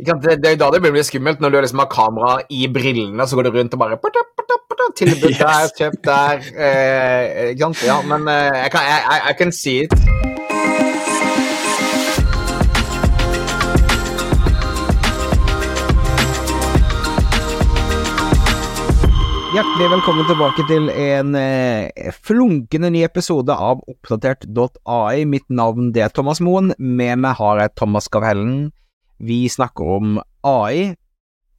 Det, det er da det blir skummelt, når du liksom har kamera i brillene, så går du rundt og bare Tilbud der, kjøp der. Eh, ikke sant? Ja, men eh, jeg kan, I, I can see it. Hjertelig velkommen tilbake til en eh, flunkende ny episode av oppdatert.ai. Mitt navn det er Thomas Moen. Med meg har jeg Thomas Gavhellen. Vi snakker om AI,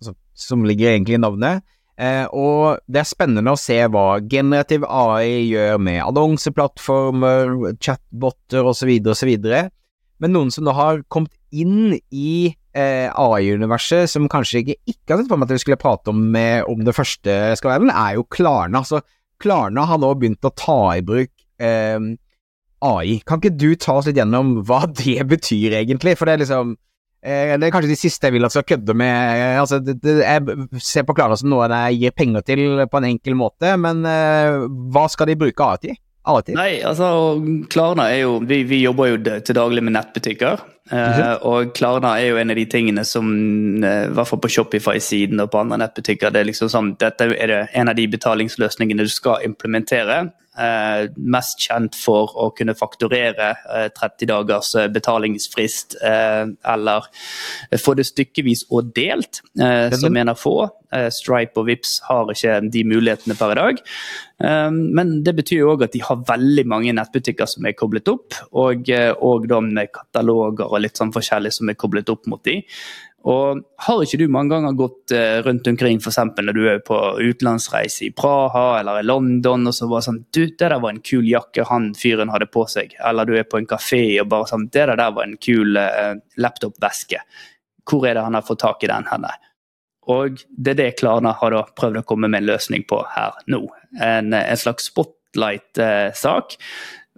altså, som ligger egentlig i navnet. Eh, og det er spennende å se hva generativ AI gjør med annonseplattformer, chatboter osv. osv. Men noen som da har kommet inn i eh, AI-universet, som kanskje ikke, ikke har sett for meg at vi skulle prate om, med, om det første skal være, er jo Klarna. Så Klarna har nå begynt å ta i bruk eh, AI. Kan ikke du ta oss litt gjennom hva det betyr, egentlig? For det er liksom Det er kanskje de siste jeg vil at skal kødde med eh, altså, det, det, Jeg ser på Klarna som noe jeg gir penger til på en enkel måte, men uh, hva skal de bruke AI? Til? Nei, altså Klarna er jo Vi, vi jobber jo til daglig med nettbutikker. Eh, og Klarna er jo en av de tingene som eh, i hvert fall på Shopify-siden og på andre nettbutikker det er liksom sånn, Dette er det en av de betalingsløsningene du skal implementere. Uh, mest kjent for å kunne fakturere eh, 30 dagers betalingsfrist, eller få det stykkevis og delt, eh, som en av få. Stripe og Vips har ikke de mulighetene per i dag. Men det betyr jo òg at de har veldig mange nettbutikker som er koblet opp, og, og da med kataloger og litt sånn forskjellig som er koblet opp mot de. Og Har ikke du mange ganger gått eh, rundt omkring f.eks. når du er på utenlandsreise i Praha eller i London, og så bare sånn Du, det der var en kul jakke han fyren hadde på seg. Eller du er på en kafé og bare sånn Det der var en kul eh, laptopveske. Hvor er det han har fått tak i den henne? Og det er det Klarna har da prøvd å komme med en løsning på her nå. En, en slags spotlight-sak,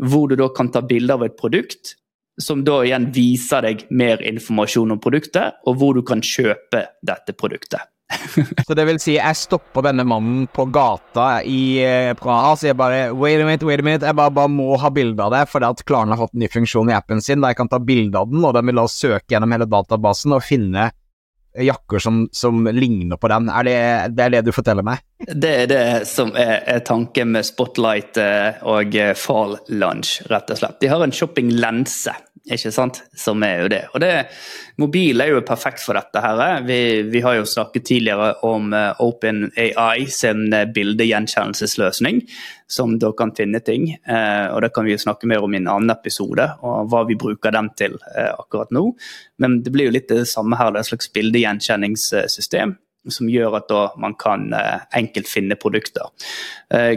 hvor du da kan ta bilde av et produkt, som da igjen viser deg mer informasjon om produktet, og hvor du kan kjøpe dette produktet. Så det vil si, jeg stopper denne mannen på gata i Praha, så jeg bare Wait a minute, wait a minute, jeg bare, bare må ha bilde av det, fordi at Klarna har fått en ny funksjon i appen sin der jeg kan ta bilde av den, og den vil da søke gjennom hele databasen og finne jakker som, som ligner på den. Er det, det er det du forteller meg? Det er det som er, er tanken med Spotlight eh, og eh, Fall Lunch, rett og slett. De har en shoppinglense, ikke sant, som er jo det. Og det, mobil er jo perfekt for dette her. eh. Vi, vi har jo snakket tidligere om eh, OpenAI sin eh, bildegjenkjennelsesløsning, som da kan finne ting. Og det kan vi jo snakke mer om i en annen episode, og hva vi bruker den til akkurat nå. Men det blir jo litt det samme her, det er et slags bildegjenkjenningssystem som gjør at man kan enkelt finne produkter.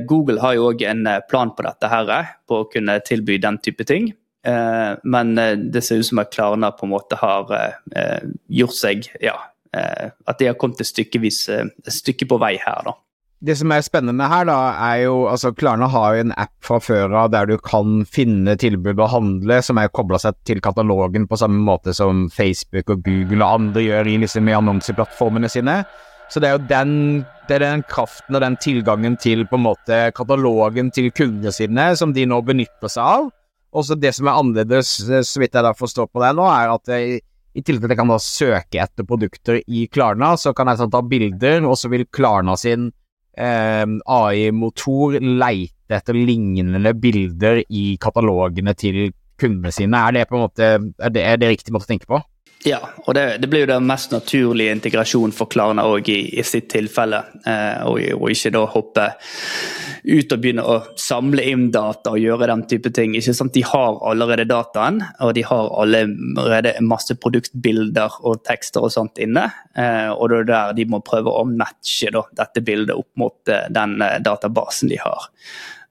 Google har jo òg en plan på dette, her, på å kunne tilby den type ting. Eh, men eh, det ser ut som at Klarna på en måte har eh, gjort seg ja, At de har kommet et stykkevis, et stykke på vei her, da. Det som er spennende her, da, er jo altså Klarna har jo en app fra før av der du kan finne tilbud og handle, som er kobla seg til katalogen på samme måte som Facebook og Google og andre gjør i liksom i annonseplattformene sine. Så det er jo den, det er den kraften og den tilgangen til på en måte katalogen til kundene sine som de nå benytter seg av. Og så det som er annerledes, eh, så vidt jeg da forstår på det nå, er at jeg, i tillegg til at jeg kan da søke etter produkter i Klarna, så kan jeg sånn ta bilder, og så vil Klarna sin eh, AI-motor leite etter lignende bilder i katalogene til kundene sine. Er det på en måte, er det, er det riktig måte å tenke på? Ja, og det, det blir jo den mest naturlige integrasjonen for Klarna òg i, i sitt tilfelle. Eh, og, og ikke da hoppe ut og begynne å samle inn data og gjøre den type ting. Ikke sant? De har allerede dataen, og de har allerede masse produktbilder og tekster og sånt inne. Eh, og det er der de må prøve å matche da, dette bildet opp mot eh, den eh, databasen de har.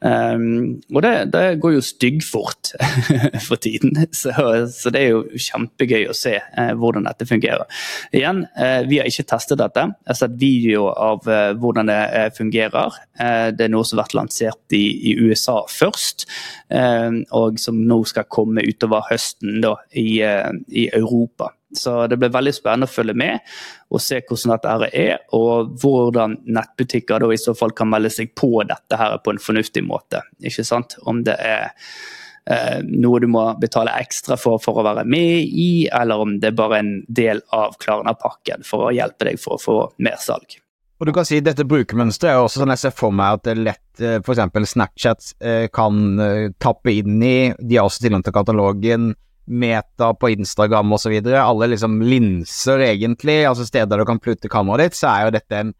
Um, og det, det går jo styggfort for tiden, så, så det er jo kjempegøy å se uh, hvordan dette fungerer. Igjen, uh, vi har ikke testet dette. Jeg har sett videoer av uh, hvordan det fungerer. Det er noe som har vært lansert i, i USA først, og som nå skal komme utover høsten da, i, i Europa. Så det blir veldig spennende å følge med og se hvordan dette er, og hvordan nettbutikker da i så fall kan melde seg på dette her på en fornuftig måte. Ikke sant? Om det er eh, noe du må betale ekstra for for å være med i, eller om det er bare en del av Klarna-pakken for å hjelpe deg for å få mer salg. Og du kan si Dette brukermønsteret er også sånn jeg ser for meg at det er lett eh, f.eks. Snapchat eh, kan eh, tappe inn i. De har også tilgang til katalogen. Meta på Instagram osv. Alle liksom linser, egentlig, altså steder du kan putte kameraet ditt, så er jo dette en,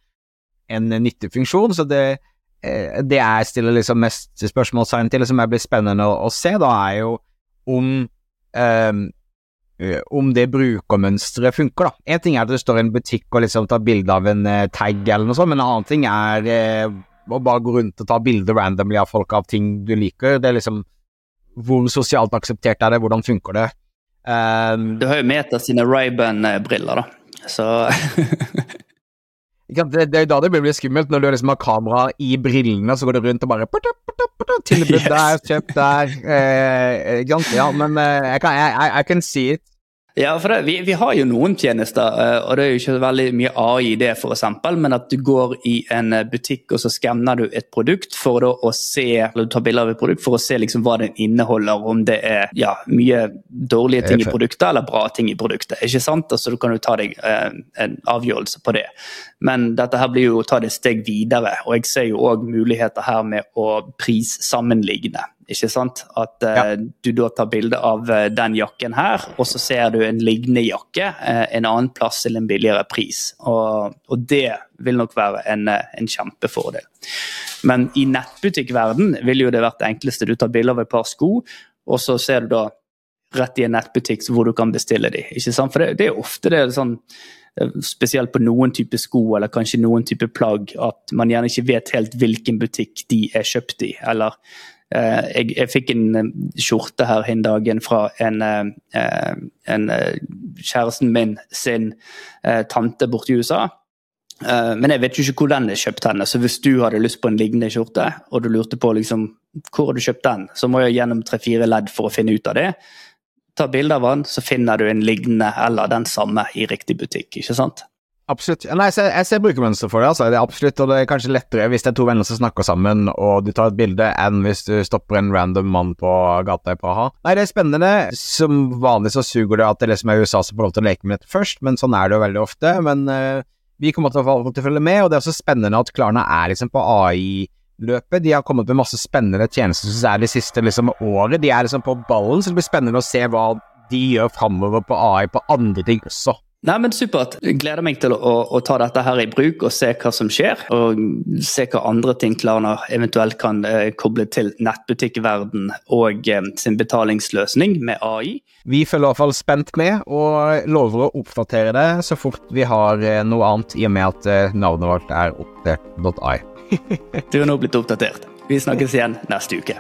en nyttig funksjon. Så det, det jeg stiller liksom mest spørsmålstegn til, som blir spennende å, å, se, da er jo om um, Eh, om det brukermønsteret funker, da. En ting er at du står i en butikk og liksom tar bilde av en uh, tag eller noe sånt, men en annen ting er uh, å bare gå rundt og ta bilder randomly av folk av ting du liker. Det er liksom Hvor sosialt akseptert er det, hvordan funker det? Um, du har jo Meta sine Ray-Ban-briller, da, så det, det er jo da det blir skummelt, når du liksom har kamera i brillene, så går du rundt og bare Tilbud yes. der, kjøp der. Eh, ja, men eh, jeg kan, I, I can see it. Ja, for det, vi, vi, har jo noen tjenester, eh, og det er jo ikke veldig mye AI i det, f.eks., men at du går i en eh, butikk og så skanner du et produkt for å se, eller du tar bilder av et produkt for å se liksom hva det inneholder, om det er ja, mye dårlige ting i produktet eller bra ting i produktet. ikke sant? Altså, Du kan jo ta deg eh, en avgjørelse på det. Men dette her blir jo å ta det et steg videre, og jeg ser jo òg muligheter her med å prissammenligne. Ikke sant? At uh, ja. du da tar bilde av uh, den jakken her, og så ser du en lignende jakke uh, en annen plass til en billigere pris. Og, og det vil nok være en, en, kjempefordel. Men i nettbutikkverden vil jo det vært det enkleste. Du tar bilde av et par sko, og så ser du da rett i en nettbutikk hvor du kan bestille de. Ikke sant? For det, det er ofte det sånn spesielt på noen type sko eller kanskje noen type plagg, at man gjerne ikke vet helt hvilken butikk de er kjøpt i. Eller Eh, jeg, jeg, fikk en eh, skjorte her en dagen fra en, eh, en kjæresten min sin tante borte i USA. Men jeg vet jo ikke hvor den er kjøpt henne, så hvis du hadde lyst på en lignende skjorte, og du lurte på liksom, hvor har du kjøpt den, så må jeg gjennom tre-fire ledd for å finne ut av det. Ta bilde av den, så finner du en lignende eller den samme i riktig butikk. ikke sant? Absolutt. Nei, jeg ser, ser brukermønster for det. altså. Det er absolutt, og det er kanskje lettere hvis det er to venner som snakker sammen og du tar et bilde, enn hvis du stopper en random mann på gata i Praha. Nei, det er spennende. Som vanlig så suger det at det liksom er USA som får lov til å leke med dette først, men sånn er det jo veldig ofte. Men uh, vi kommer til å, til å følge med, og det er også spennende at Klarna er liksom på AI-løpet. De har kommet med masse spennende tjenester som er det siste liksom, året. De er liksom på ballen, så det blir spennende å se hva de gjør framover på AI på andre ting også. Nei, men Supert. Gleder meg til å, å, ta dette her i bruk og se hva som skjer. Og se hva andre ting Klarna eventuelt kan eh, koble til nettbutikkverden og eh, sin betalingsløsning med AI. Vi følger i hvert fall spent med, og lover å oppdatere det så fort vi har eh, noe annet, i og med at eh, navnet vårt er oppdatert.ai. du er nå blitt oppdatert. Vi snakkes igjen neste uke.